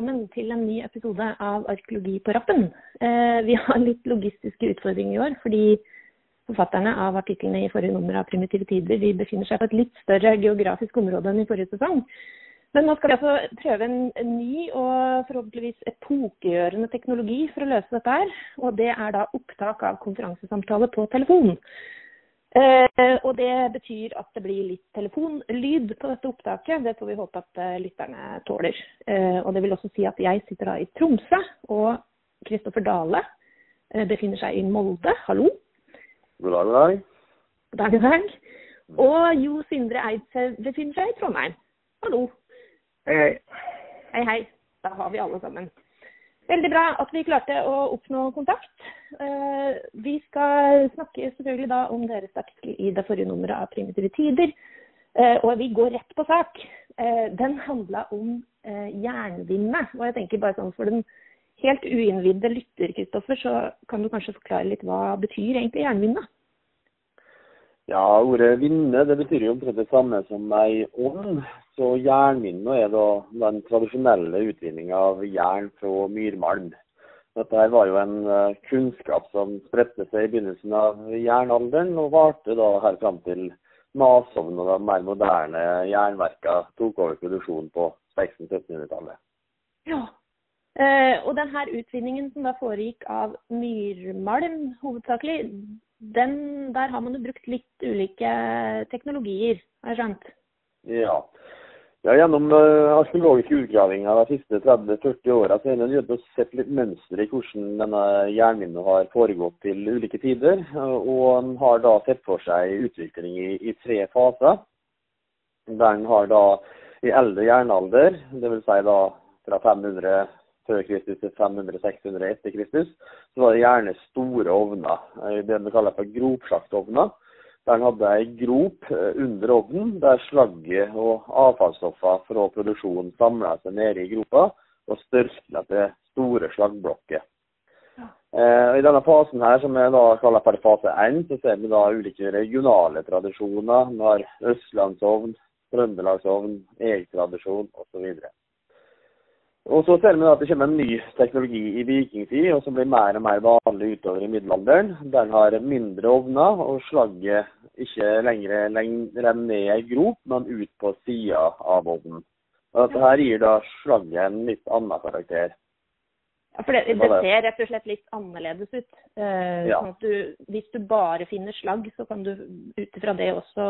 velkommen til en ny episode av Arkeologi på rappen. Eh, vi har litt logistiske utfordringer i år, fordi forfatterne av artiklene i forrige nummer av Primitive tider de befinner seg på et litt større geografisk område enn i forrige sesong. Men nå skal vi altså prøve en ny og forhåpentligvis epokegjørende teknologi for å løse dette her. Og det er da opptak av konferansesamtale på telefon. Eh, og det betyr at det blir litt telefonlyd på dette opptaket. Det får vi håpe at uh, lytterne tåler. Eh, og det vil også si at jeg sitter da i Tromsø, og Kristoffer Dale eh, befinner seg i Molde. Hallo. God dag, god dag. God dag, god dag. Og Jo Sindre Eidshaug befinner seg i Trondheim. Hallo. Hei, hei. Hei, hei. Da har vi alle sammen. Veldig bra at vi klarte å oppnå kontakt. Eh, vi skal snakke selvfølgelig da om deres artikkel i det forrige nummeret av Primitive tider. Eh, og vi går rett på sak. Eh, den handla om jernvinne. Og jeg tenker bare sånn for den helt uinnvidde lytter, Kristoffer, så kan du kanskje forklare litt hva betyr egentlig jernvinne? Ja, ordet vinne det betyr jo omtrent det samme som ei ånd. Så jernminne er da den tradisjonelle utvinninga av jern fra myrmalm. Dette her var jo en uh, kunnskap som spredte seg i begynnelsen av jernalderen, og varte da her fram til masovn og de mer moderne jernverka tok over produksjonen på 1600-1700-tallet. Ja, uh, og denne utvinningen som da foregikk av myrmalm hovedsakelig, den, der har man jo brukt litt ulike teknologier, har jeg skjønt? Ja. ja gjennom uh, arkeologiske utgravinger de siste 30-40 åra til å sette litt mønster i hvordan denne jernminnet har foregått til ulike tider. Og en har da sett for seg utvikling i, i tre faser. Der en har da i eldre jernalder, dvs. Si da fra 500 før Kristus til 500-600 etter Kristus, så var det gjerne store ovner. Eh, det vi kaller for gropsjaktovner. Der en hadde ei grop eh, under ovnen, der slagget og avfallsstoffer fra produksjonen samla seg nede i gropa og størkna til store slaggblokker. Eh, I denne fasen her, som vi da kaller for fase 1, så ser vi da ulike regionale tradisjoner. Vi har østlandsovn, trøndelagsovn, egtradisjon osv. Og så ser vi at det kommer en ny teknologi i vikingtid, og som blir mer og mer vanlig utover i middelalderen. Der en har mindre ovner, og slagget ikke lenger renner ned i grop, men ut på sida av ovnen. Og Dette her gir da slagget en litt annen karakter. Ja, for det, det, ser rett og slett litt annerledes ut. Eh, ja. sånn at du, hvis du bare finner slagg, så kan du ut ifra det også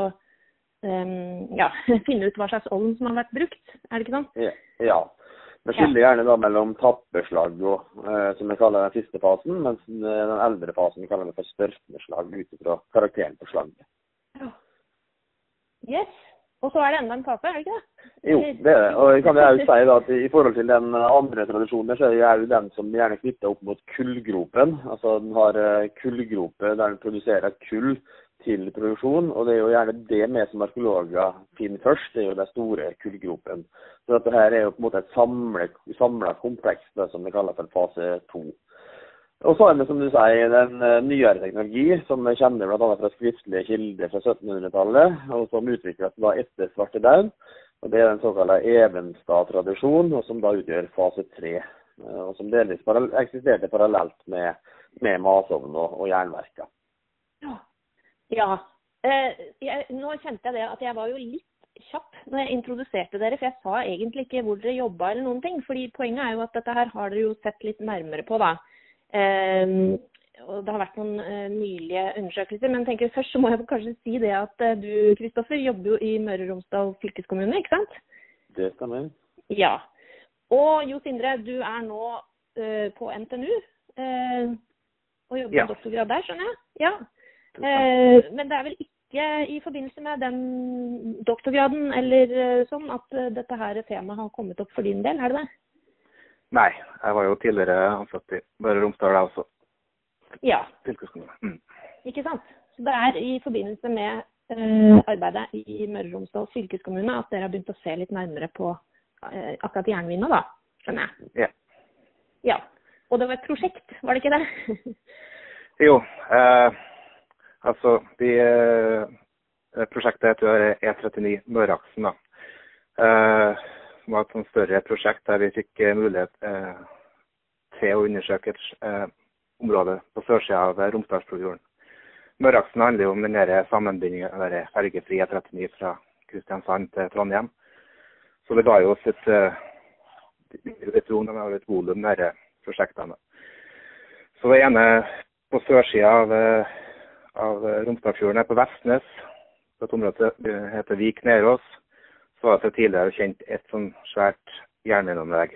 eh, ja, finne ut hva slags ovn som har vært brukt. Er det ikke sant? Ja. Vi skiller gjerne da mellom tappeslag, og, eh, som vi kaller den siste fasen, mens den eldre fasen kaller vi for størkneslag ut fra karakteren på slaget. Ja. Yes. Og så er det enda en kake, er det ikke det? Jo, det er det. Og jeg kan jo si da at i forhold til den andre tradisjonen, så er det jo den som gjerne knytter opp mot kullgropen. Altså den har kullgrope der den produserer kull til produksjon. Og det er jo gjerne det vi som arkeologer finner først, det er jo de store kullgropene. Så dette her er jo på en måte et samla kompleks, det som vi kaller for fase to. Og så har vi, som du sier, den uh, nyere teknologi, som vi kjenner bl.a. fra skriftlige kilder fra 1700-tallet, og som utvikles da etter svartedauden. Og Det er den såkalte Evenstad-tradisjonen, og som da utgjør fase tre. Uh, og som delvis eksisterte parallelt med, med masovn og, og jernverker. Ja. Ja. Eh, jeg, nå kjente jeg det at jeg var jo litt kjapp når jeg introduserte dere, for jeg sa egentlig ikke hvor dere jobba eller noen ting. fordi poenget er jo at dette her har dere jo sett litt nærmere på, da. Eh, og det har vært noen uh, nylige undersøkelser. Men tenker først så må jeg kanskje si det at uh, du Kristoffer, jobber jo i Møre og Romsdal fylkeskommune, ikke sant? Det stemmer. Ja. Og Jo Sindre, du er nå uh, på NTNU og jobber ja. doktorgrad der, skjønner jeg? Ja. Eh, men det er vel ikke i forbindelse med den doktorgraden eller eh, sånn at eh, dette her temaet har kommet opp for din del, er det det? Nei, jeg var jo tidligere ansatt i Møre og Romsdal, jeg også. Ja. Mm. Ikke sant. Så det er i forbindelse med uh, arbeidet i Møre og Romsdal fylkeskommune at dere har begynt å se litt nærmere på uh, akkurat jernvinna, da. Skjønner jeg. Ja. ja. Og det var et prosjekt, var det ikke det? jo. Uh, Altså, de, eh, prosjektet heter E39 Møreaksen. da. Eh, var et sånn større prosjekt der vi fikk eh, mulighet eh, til å undersøke et eh, område på sørsida av Romsdalsfjorden. Møreaksen handler jo om den sammenbindingen av fergefri E39 fra Kristiansand til Trondheim. Så det ga jo oss et, et rom volum, disse prosjektene. Så det ene på sørsida av, av Romsdalsfjorden er på Vestnes, på et område som heter Vik Nerås så var det tidligere kjent et sånn svært jernbaneanlegg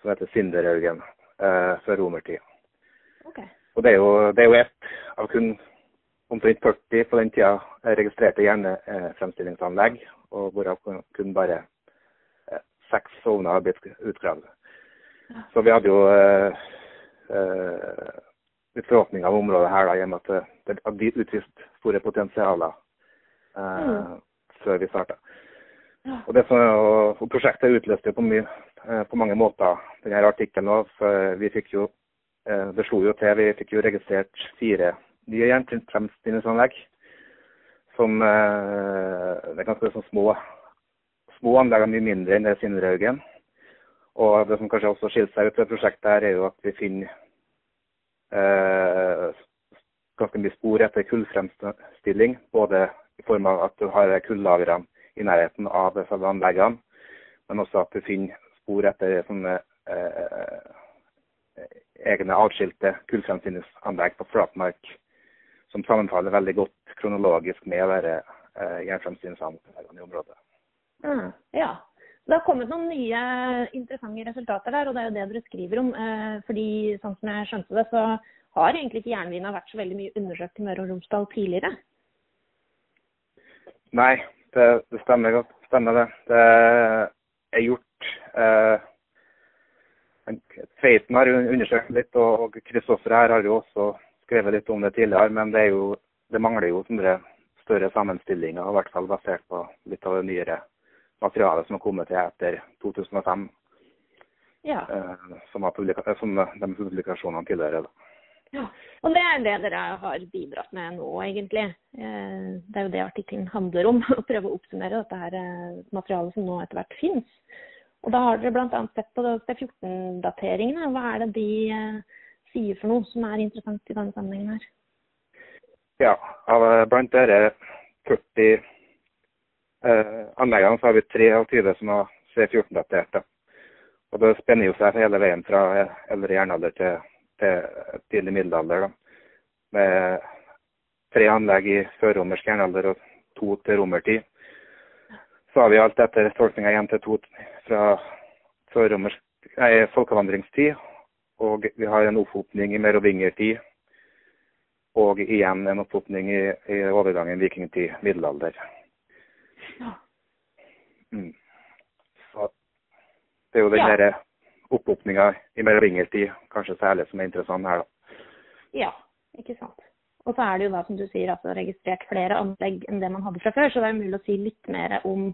som heter Sinderhaugen eh, fra romertid. Okay. Og det er, jo, det er jo ett av kun omtrent 40 på den tida registrerte hjernefremstillingsanlegg, og hvorav kun bare eh, seks sovner har blitt utgravd. Ja. Så vi hadde jo eh, eh, litt forhåpninger om området her, da, i og med at det, det utvist store potensialer eh, mm. før vi starta. Og, og Prosjektet utløste på, mye, eh, på, mange måter denne artikkelen. Også. Vi fikk jo, eh, det slo jo til, vi fikk jo registrert fire nye jernfremstillingsanlegg. Som eh, det er ganske sånn små, små anlegg, mye mindre enn det Sinderhaugen. Og det som kanskje også skiller seg ut ved prosjektet, her er jo at vi finner ganske mye spor etter kullfremstilling. Både i form av at du har kullagrene i nærheten av selve anleggene. Men også at du finner spor etter sånne eh, egne avskilte kullfremstillingsanlegg på flatmark som sammenfaller veldig godt kronologisk med disse eh, jernfremstillingsanleggene i området. Mm, ja. Det har kommet noen nye interessante resultater der, og det er jo det dere skriver om. Eh, fordi sånn som jeg skjønte det, så har egentlig ikke jernvina vært så veldig mye undersøkt i Møre og Romsdal tidligere? Nei, det, det stemmer godt. Stemmer det. Det er gjort eh, Tveiten har undersøkt litt, og Kristoffer her har jo også skrevet litt om det tidligere. Men det, jo, det mangler jo sånne større sammenstillinger, i hvert fall basert på litt av det nyere materialet som har kommet til etter 2005. Ja. Eh, som, publika som de publikasjonene tidligere. Ja, og det er det dere har bidratt med nå, egentlig. Eh, det er jo det artikkelen handler om. Å prøve å oppsummere dette her eh, materialet som nå etter hvert finnes. Og da har dere bl.a. sett på C14-dateringene. Hva er det de eh, sier for noe som er interessant i denne sammenhengen her? Ja, blant dere 40 eh, anleggene så har vi 23 som har C14-daterte. Og Det spenner jo seg hele veien fra eldre jernalder til til tidlig middelalder. Da. Med tre anlegg i førromersk jernalder og to til romertid. Så har vi alt etter tolkninga igjen til to fra nei, folkevandringstid. Og vi har en opphopning i merovingertid. Og igjen en opphopning i, i overgangen vikingtid, middelalder. Mm. Så det er jo den ja. derre opphopninga mellom merovingertid kanskje særlig som er interessant her, da. Ja, ikke sant. Og så er det jo da, som du sier, altså registrert flere anlegg enn det man hadde fra før, så det er mulig å si litt mer om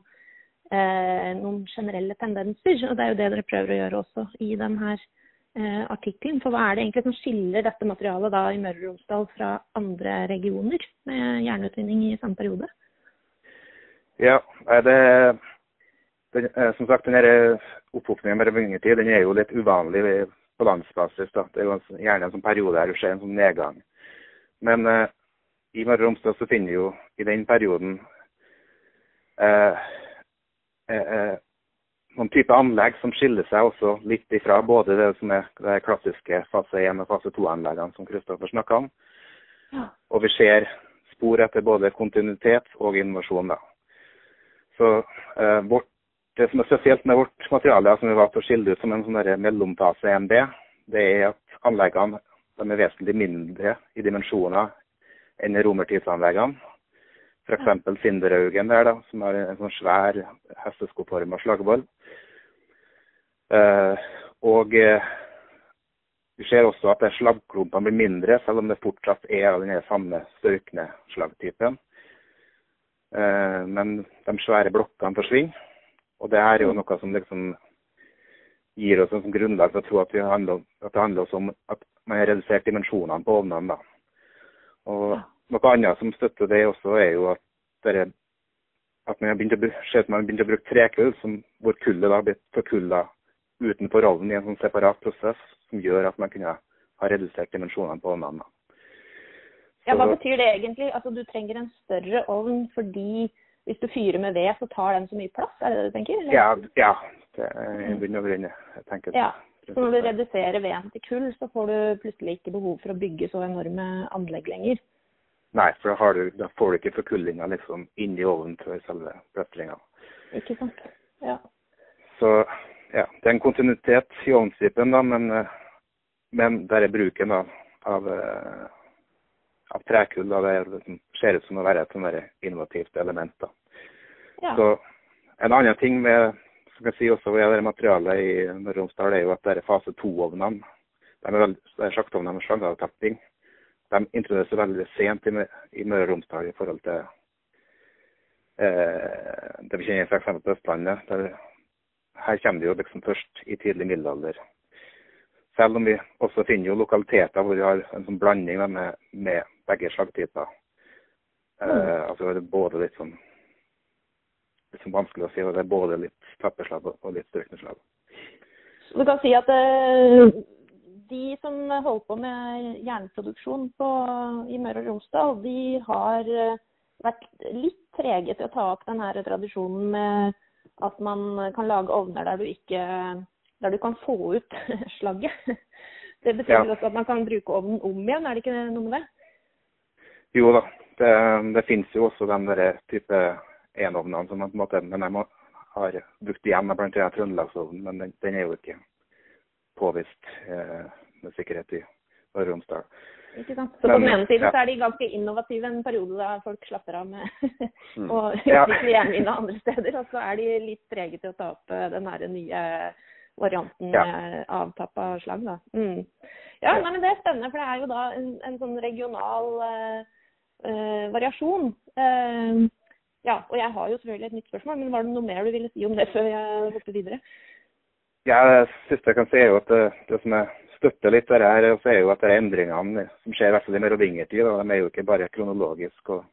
eh, noen generelle tendenser. Og det er jo det dere prøver å gjøre også i denne eh, artikkelen. For hva er det egentlig som skiller dette materialet da i Møre og Romsdal fra andre regioner med jernutvinning i samme periode? Ja, det den, eh, som sagt, den opphopningen med vingertid den er jo litt uvanlig på landsbasis. Da. Det er jo gjerne en sånn periode der det skjer en sånn nedgang. Men eh, i Møre og Romsdal så finner vi jo i den perioden eh, eh, eh noen type anlegg som skiller seg også litt ifra både det som er de klassiske fase 1 og fase 2-anleggene som Kristoffer snakka om. Ja. Og vi ser spor etter både kontinuitet og innovasjon. da. Så eh, vårt det som er spesielt med vårt materiale, som vi valgte å skille ut som en sånn mellomfase-EMD, det er at anleggene er vesentlig mindre i dimensjoner enn romertidsanleggene. F.eks. Sinderhaugen der, da, som har en sånn svær hesteskoforma slagvoll. Eh, og eh, vi ser også at slagklumpene blir mindre, selv om det fortsatt er den samme størkne slagtypen. Eh, men de svære blokkene forsvinner. Og det er jo mm. noe som liksom gir oss en grunnlag for å tro at, handler, at, det handler om at man har redusert dimensjonene på ovnene. da. Og Noe annet som støtter det også, er jo at dere at man har begynt å, man har begynt å bruke trekull, som, hvor kullet da blitt forkulla utenfor ovnen i en sånn separat prosess, som gjør at man kunne ha redusert dimensjonene på ovnene. Ja, Hva betyr det egentlig? Altså Du trenger en større ovn fordi hvis du fyrer med ved, så tar den så mye plass? Er det det du tenker? eller? Ja, ja. Det er i bunn og grunn, jeg tenker. Ja, Så når du reduserer veden til kull, så får du plutselig ikke behov for å bygge så enorme anlegg lenger. Nei, for da, har du, da får du ikke forkullinga liksom inni ovnen til selve pløstringa. Ikke sant? Ja. Så ja, det er en kontinuitet i ovnstripen, da, men, eh, men der er bruken av, av, eh, av trekull da, det liksom, ser ut som å være et sånn innovativt element. da. ja. Så En annen ting med som jeg si også ved det materialet i Møre og Romsdal, er jo at det er fase to-ovnene. De er veldig, sjaktovner med slangeavtapping. De introduseres veldig sent i, i Møre og Romsdal i forhold til eh, det vi kjenner f.eks. på Østlandet. Der, her kommer det jo liksom først i tidlig middelalder. Selv om vi også finner jo lokaliteter hvor vi har en sånn blanding med, med begge slagtyper. Eh, altså det er både litt sånn litt sånn vanskelig å si, og det er både litt tapperslag og litt størkneslag. Så du kan si at uh, de som holder på med jernproduksjon på, i Møre og Romsdal, de har eh, vært litt trege til å ta opp denne tradisjonen med at man kan lage ovner der du ikke der du kan få ut slagget. Det betyr Ja. også at man kan bruke ovnen om igjen, er det ikke noe med det? Jo da, det, det finnes jo også den der type enovnene som man på en måte men jeg har brukt igjen, blant annet Trøndelagsovnen, men den, den er jo ikke påvist eh, med sikkerhet i Møre og Romsdal. Ikke sant? Så på den ene siden ja. så er de ganske innovative en periode da folk slapper av med Mm. å utvikle jernmine andre steder. Og så er de litt trege til å ta opp eh, den her nye varianten Ja. med avtappa slag. Da. Mm. Ja, Ja. Nei, men det er spennende, for det er jo da en, en sånn regional eh, eh, variasjon. Eh, ja, og jeg har jo selvfølgelig et nytt spørsmål, men var det noe mer du ville si om det før jeg hopper videre? Ja, det siste jeg kan si er jo at det, det som jeg støtter litt det her, så er jo at det er endringene som skjer i hvert fall i merovingertid, de er jo ikke bare kronologisk og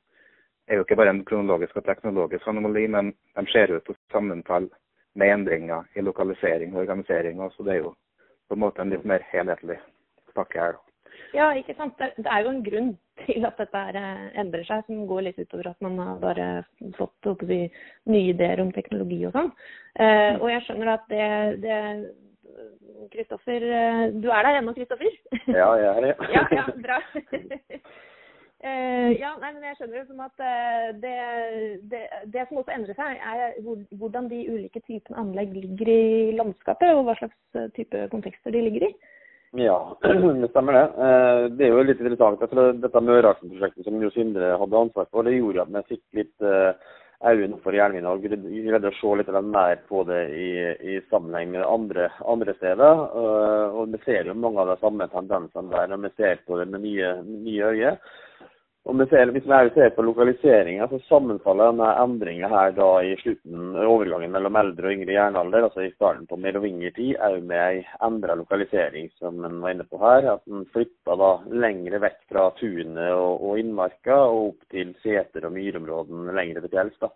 er jo ikke bare en kronologisk og teknologisk anomali, men de ser ut til sammenfall med endringer i lokalisering og organisering. Så det er jo på en måte en litt mer helhetlig pakke her. Ja, ikke sant. Det, er jo en grunn til at dette eh, endrer seg, som går litt utover at man har bare fått vi, nye ideer om teknologi og sånn. Eh, og jeg skjønner at det, det Kristoffer, eh, du er der ennå, Kristoffer? Ja, jeg er det. ja, ja, bra. Uh, ja, nei, men jeg skjønner det som at uh, det, det, det som også endrer seg, er hvor- hvordan de ulike typene anlegg ligger i landskapet, og hva slags type kontekster de ligger i. Ja, det stemmer det. Eh, Det er jo litt interessant. Tror Dette Møreaksen-prosjektet som Jo Sindre hadde ansvar for, det gjorde at vi fikk litt eh, øynene for jernminer og greide å se litt mer på det i, i sammenheng med andre, andre steder. Eh, Og vi ser jo mange av de samme tendensene der når vi ser på det med nye, nye øyne. Og det ser, Hvis vi ser på lokaliseringa, så sammenfaller denne endringa her da i slutten, overgangen mellom eldre og yngre jernalder, altså i starten på merovingertid, òg med ei endra lokalisering, som en var inne på her. At en flytta da lengre vekk fra tunet og, og innmarka og opp til seter og myrområdene lengre til fjells.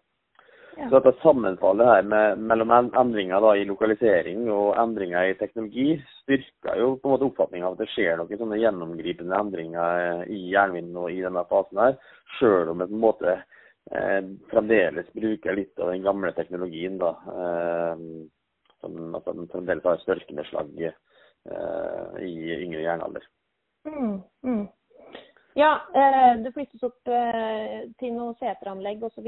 Så dette sammenfallet her med, mellom endringer da i lokalisering og endringer i teknologi styrker jo på en måte oppfatninga av at det skjer noen sånne gjennomgripende endringer eh, i jernvinden og i denne fasen her, sjøl om vi på en måte eh, fremdeles bruker litt av den gamle teknologien. da, eh, som altså, den fremdeles har størknedslag eh, i yngre jernalder. Mm, mm. Ja, eh, det flyttes opp eh, til noen seteranlegg osv.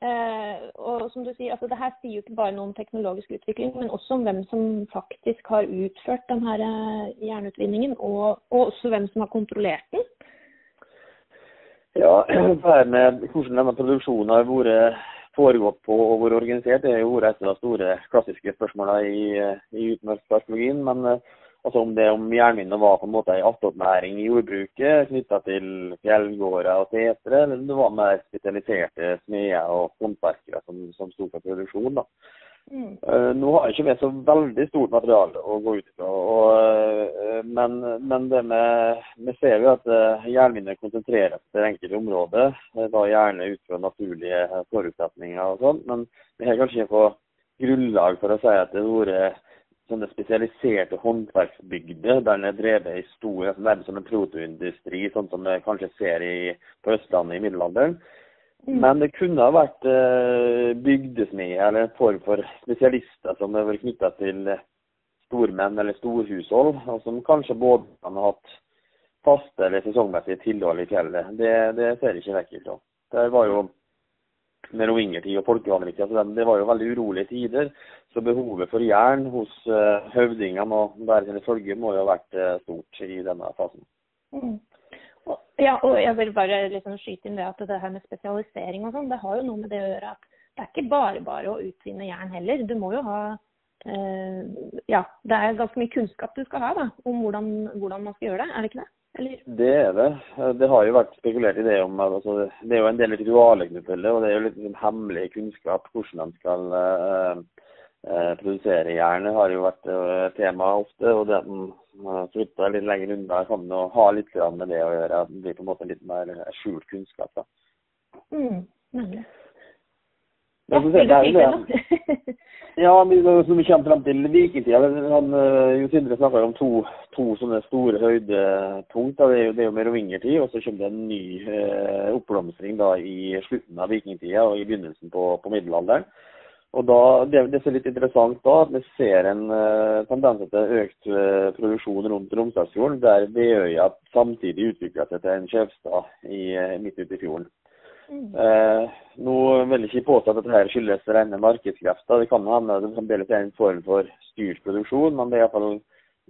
Eh, og som du sier, altså det her sier jo ikke bare noe om teknologisk utvikling, men også om hvem som faktisk har utført denne eh, jernutvinningen, og, og også hvem som har kontrollert den. Ja, det her med hvordan denne produksjonen har vært foregått på og vært organisert, det er jo et av de store klassiske spørsmålene i, i utenriksarkeologien. Men eh, altså om det om jernminnet var på en måte en attåtnæring i jordbruket knytta til fjellgårder og setre, eller om det var mer spesialiserte smeder og håndverkere som, som sto for produksjon. da. Mm. Eh, Nå har ikke med så veldig stort materiale å gå ut fra. eh, men, men det med, vi ser jo at jernminnet konsentreres til enkelte områder. Da gjerne ut fra naturlige forutsetninger og sånn. Men vi har kanskje ikke grunnlag for å si at det har vært sånne spesialiserte håndverksbygder der den er drevet i stor, altså nærmest som en protoindustri, sånn som vi kanskje ser i, på Østlandet i middelalderen. Mm. Men det kunne ha vært eh, bygdesmeder eller en form for spesialister som har vært knytta til stormenn eller storhushold, og som kanskje både kan ha hatt faste eller sesongmessige tilhold i fjellet. Det, det ser jeg ikke vekk ifra. Det var jo merovingertid og folkevandringstid. Altså det var jo veldig urolige tider. Så behovet for jern hos uh, høvdingene og deres følge må jo ha vært uh, stort i denne fasen. Mm. Ja, og jeg vil bare liksom skyte inn det at det her med spesialisering og sånn, det har jo noe med det å gjøre at det er ikke bare bare å utvinne jern heller. Du må jo ha uh, Ja, det er ganske mye kunnskap du skal ha da, om hvordan, hvordan man skal gjøre det, er det ikke det? Eller? Det er det. Det har jo vært spekulert i det om altså, Det er jo en del ritualer knyttet til det, og det er jo litt liksom, hemmelig kunnskap hvordan de skal uh, eh, produsere jernet, har jo vært eh, tema ofte. og det at man flytter litt lenger unna, kan jo ha litt med det å gjøre. Det blir på en måte litt mer skjult kunnskap. da. Mm, nemlig. Ja, det, det er jo det. Ja, som vi kommer frem til vikingtida han, eh, Jo Sindre snakka om to, to, sånne store høydepunkt. Det er jo, det er jo merovingertid, og så kommer det en ny eh, oppblomstring da i slutten av vikingtida og i begynnelsen på, på middelalderen. Og da, det, det, er litt interessant da, at vi ser en eh, tendens til økt eh, produksjon rundt Romsdalsfjorden, der Veøya samtidig utvikler seg til en kjøpstad i, uh, midt ute i fjorden. Mm. Eh, nå vil jeg ikke påstå at dette her skyldes rene markedskrefter. Det kan hende det fremdeles er en form for styrt produksjon, men det, fall,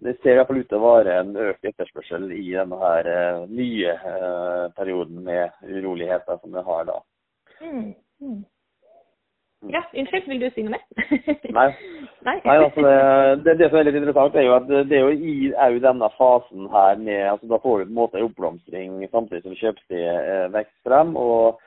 det ser iallfall ut til å være en økt etterspørsel i denne her, eh, nye eh, perioden med uroligheter som vi har da. Mm. Mm. Ja, unnskyld, vil du si noe mer? Nei. Nei. Nei altså det, det, som er litt interessant, er jo at det er jo i er denne fasen her med altså Da får du på en måte en oppblomstring samtidig som kjøpestedet eh, vokser frem. og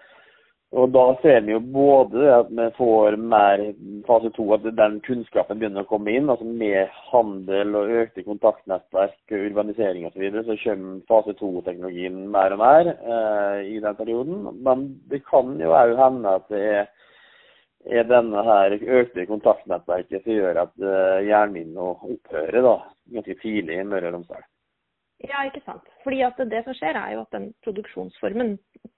og Da ser vi jo både at vi får mer fase to, at den kunnskapen begynner å komme inn. altså Med handel og økte kontaktnettverk, urbanisering osv. Så, videre, så kommer fase to-teknologien mer og mer eh, i den perioden. Men det kan jo òg hende at det er, er denne her økte kontaktnettverket som gjør at uh, jernminene opphører da, ganske tidlig i Møre og Romsdal. Ja, ikke sant. Fordi at det som skjer, er jo at den produksjonsformen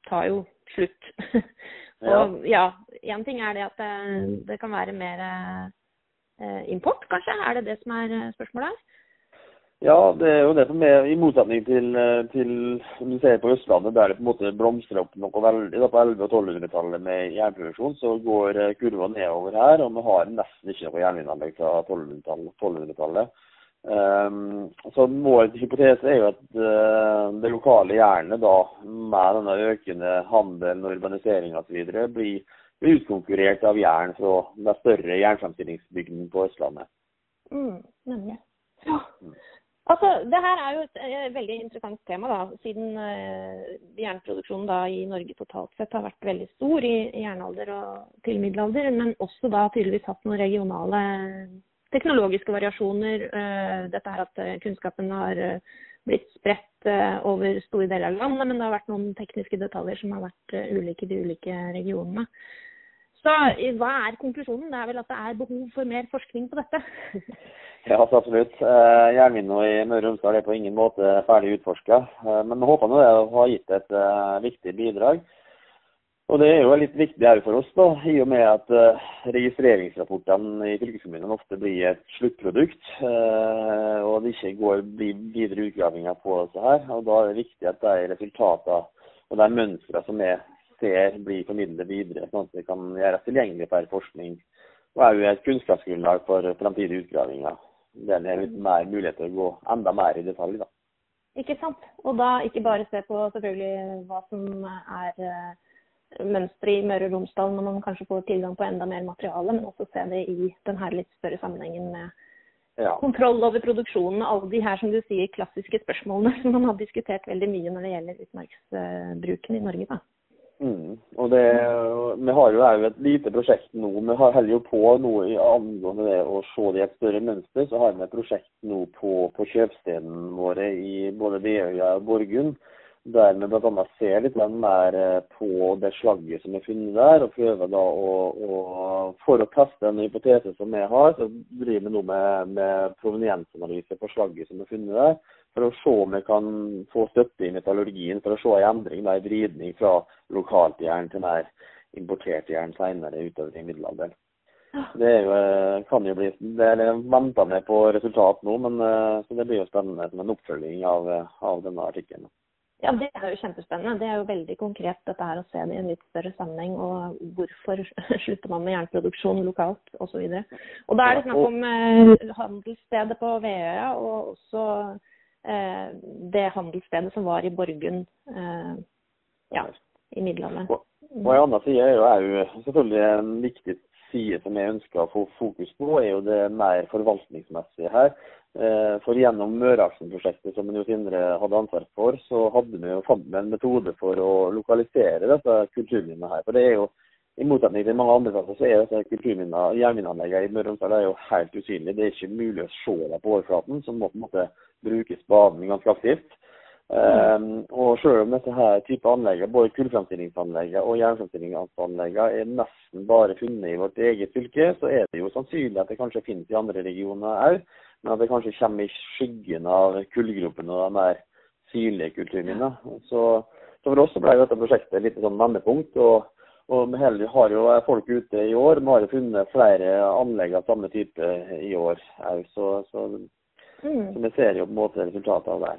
tar jo slutt. og ja, én ting er det at det, det kan være mer eh, import, kanskje? Er det det som er eh, spørsmålet her? Ja, det er jo det som er i motsetning til, eh, til som du ser på Østlandet, der det på en måte blomstrer opp noe veldig. Da på 1100- og 1200-tallet med jernproduksjon, så går eh, kurva nedover her. Og vi har nesten ikke noe jernvinanlegg fra 1200-tallet. Um, så Vår hypotese er jo at uh, det lokale jernet, da, med denne økende handelen og urbaniseringa osv., blir, blir utkonkurrert av jern fra de større jernfremstillingsbygdene på Østlandet. Mm, nemlig. Ja. Mm. Altså, det her er jo et, et veldig interessant tema, da, siden uh, jernproduksjonen da i Norge totalt sett har vært veldig stor i, i jernalder og til middelalder, men også da tydeligvis hatt noen regionale teknologiske variasjoner. Eh, dette her at eh, kunnskapen har eh, blitt spredt over store deler av landet, men det har vært noen tekniske detaljer som har vært ulike i de ulike regionene. Så hva er konklusjonen? Det er vel at det er behov for mer forskning på dette? ja, absolutt. Jernminna i Møre og Romsdal er på ingen måte ferdig utforska. Men vi håper nå det har gitt et viktig bidrag. Og Det er jo litt viktig her for oss, da, i og med at uh, registreringsrapportene i fylkeskommunene ofte blir et sluttprodukt. Uh, og det ikke går, videre utgravinger på dette her. og Da er det viktig at de resultatene og de mønstrene som vi ser, blir formidlet videre, sånn at det kan gjøres tilgjengelig for forskning. Og er jo et kunnskapsgrunnlag for framtidige utgravinger. Det er litt mer mulighet til å gå enda mer i detalj. da. Ikke sant. Og da ikke bare se på selvfølgelig hva som er uh, mønsteret i Møre og Romsdal når man kanskje får tilgang på enda mer materiale, men også se det i den her litt større sammenhengen med ja. kontroll over produksjonen og alle de her som du sier, klassiske spørsmålene som man har diskutert veldig mye når det gjelder utmarksbruken i Norge. da. Mm. Og det, Vi har jo òg et lite prosjekt nå. Vi holder jo på i angående det å se det i et større mønster. Så har vi et prosjekt nå på, på kjøpstedene våre i både Veøya og Borgund. Der vi bl.a. ser litt mer eh, på det slagget som er funnet der. og prøver da å, å For å teste en hypotese som vi har, så driver vi nå med, med proveniensanalyse på slagget som er funnet der for å se om vi kan få støtte i metallurgien for å se en endring, en vridning fra lokalt jern til mer importert jern senere utover i middelalderen. Det jo, eh, kan jo bli det er venta med på resultat nå, men eh, så det blir jo spennende som en oppfølging av, av denne artikkelen. Ja, Det er jo kjempespennende. Det er jo veldig konkret dette her å se det i en litt større sammenheng. Og hvorfor slutter man med jernproduksjon lokalt osv. Og, og da er det snakk om eh, handelsstedet på Veøya og også Eh, det handelsstedet som var i Borgund eh, ja, i middelalderen. Og, og en annen side er jo, er jo selvfølgelig en viktig side som jeg ønsker å få fokus på, er jo det mer forvaltningsmessige her. Eh, for gjennom Møreaksen-prosjektet som Jo Sindre hadde ansvar for, så hadde vi jo fant en metode for å lokalisere disse kulturminnene her. For det er jo i motsetning til mange andre plasser, så er disse kulturminnene, jernminneanleggene i Møre og Romsdal helt usynlige. Det er ikke mulig å se dem på overflaten, så må på en måte bruke spaden ganske aktivt. Um, og selv om dette her type anlegg, både kullfremstillingsanlegg og jernfremstillingsanlegg er nesten bare funnet i vårt eget fylke, så er det jo sannsynlig at det kanskje finnes i andre regioner òg, men at det kanskje kommer i skyggen av kullgropene og de mer synlige kulturminnene. Så, så, for oss så ble dette prosjektet litt sånn vendepunkt. og og vi har jo folk ute i år. Vi har jo funnet flere anlegg av samme type i år òg. Så, så, mm. så, vi ser jo på en måte resultatet av det.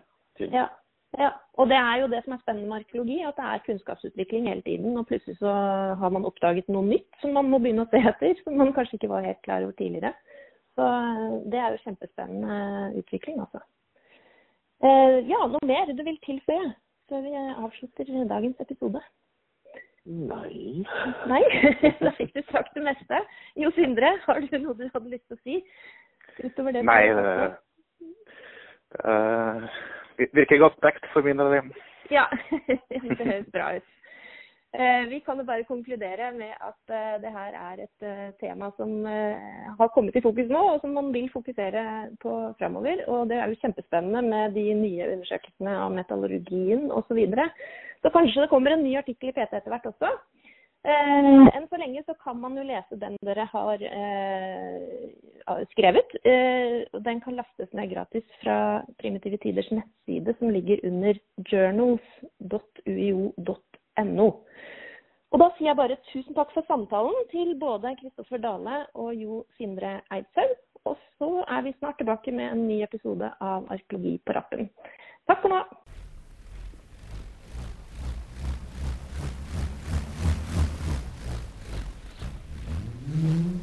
Ja. Ja. Og det er jo det som er spennende med arkeologi, at det er kunnskapsutvikling hele tiden. Og plutselig så har man oppdaget noe nytt som man må begynne å se etter, som man kanskje ikke var helt klar over tidligere. Så det er jo kjempespennende utvikling, altså. Eh, ja, noe mer du vil tilføye før vi avslutter dagens episode? Nei. Nei? Da fikk du sagt det meste. Jo Sindre, har du noe du hadde lyst til å si? Utover det Nei, det, det virker godt dekt for min del. Ja, det høres bra ut. Eh, vi kan jo bare konkludere med at eh, det her er et eh, tema som har kommet i fokus nå, og som man vil fokusere på framover. Og det er jo kjempespennende med de nye undersøkelsene av metallurgien osv. Så, videre. så kanskje det kommer en ny artikkel i PT etter hvert også. Eh, enn så lenge så kan man jo lese den dere har eh, skrevet. Eh, den kan lastes ned gratis fra Primitive Tiders nettside, som ligger under journals.uio.no. Og da sier jeg bare tusen takk for samtalen til både Kristoffer Dale og Jo Sindre Eidshaug. Og så er vi snart tilbake med en ny episode av Arkeologi på rappen. Takk for nå. Mm-hmm.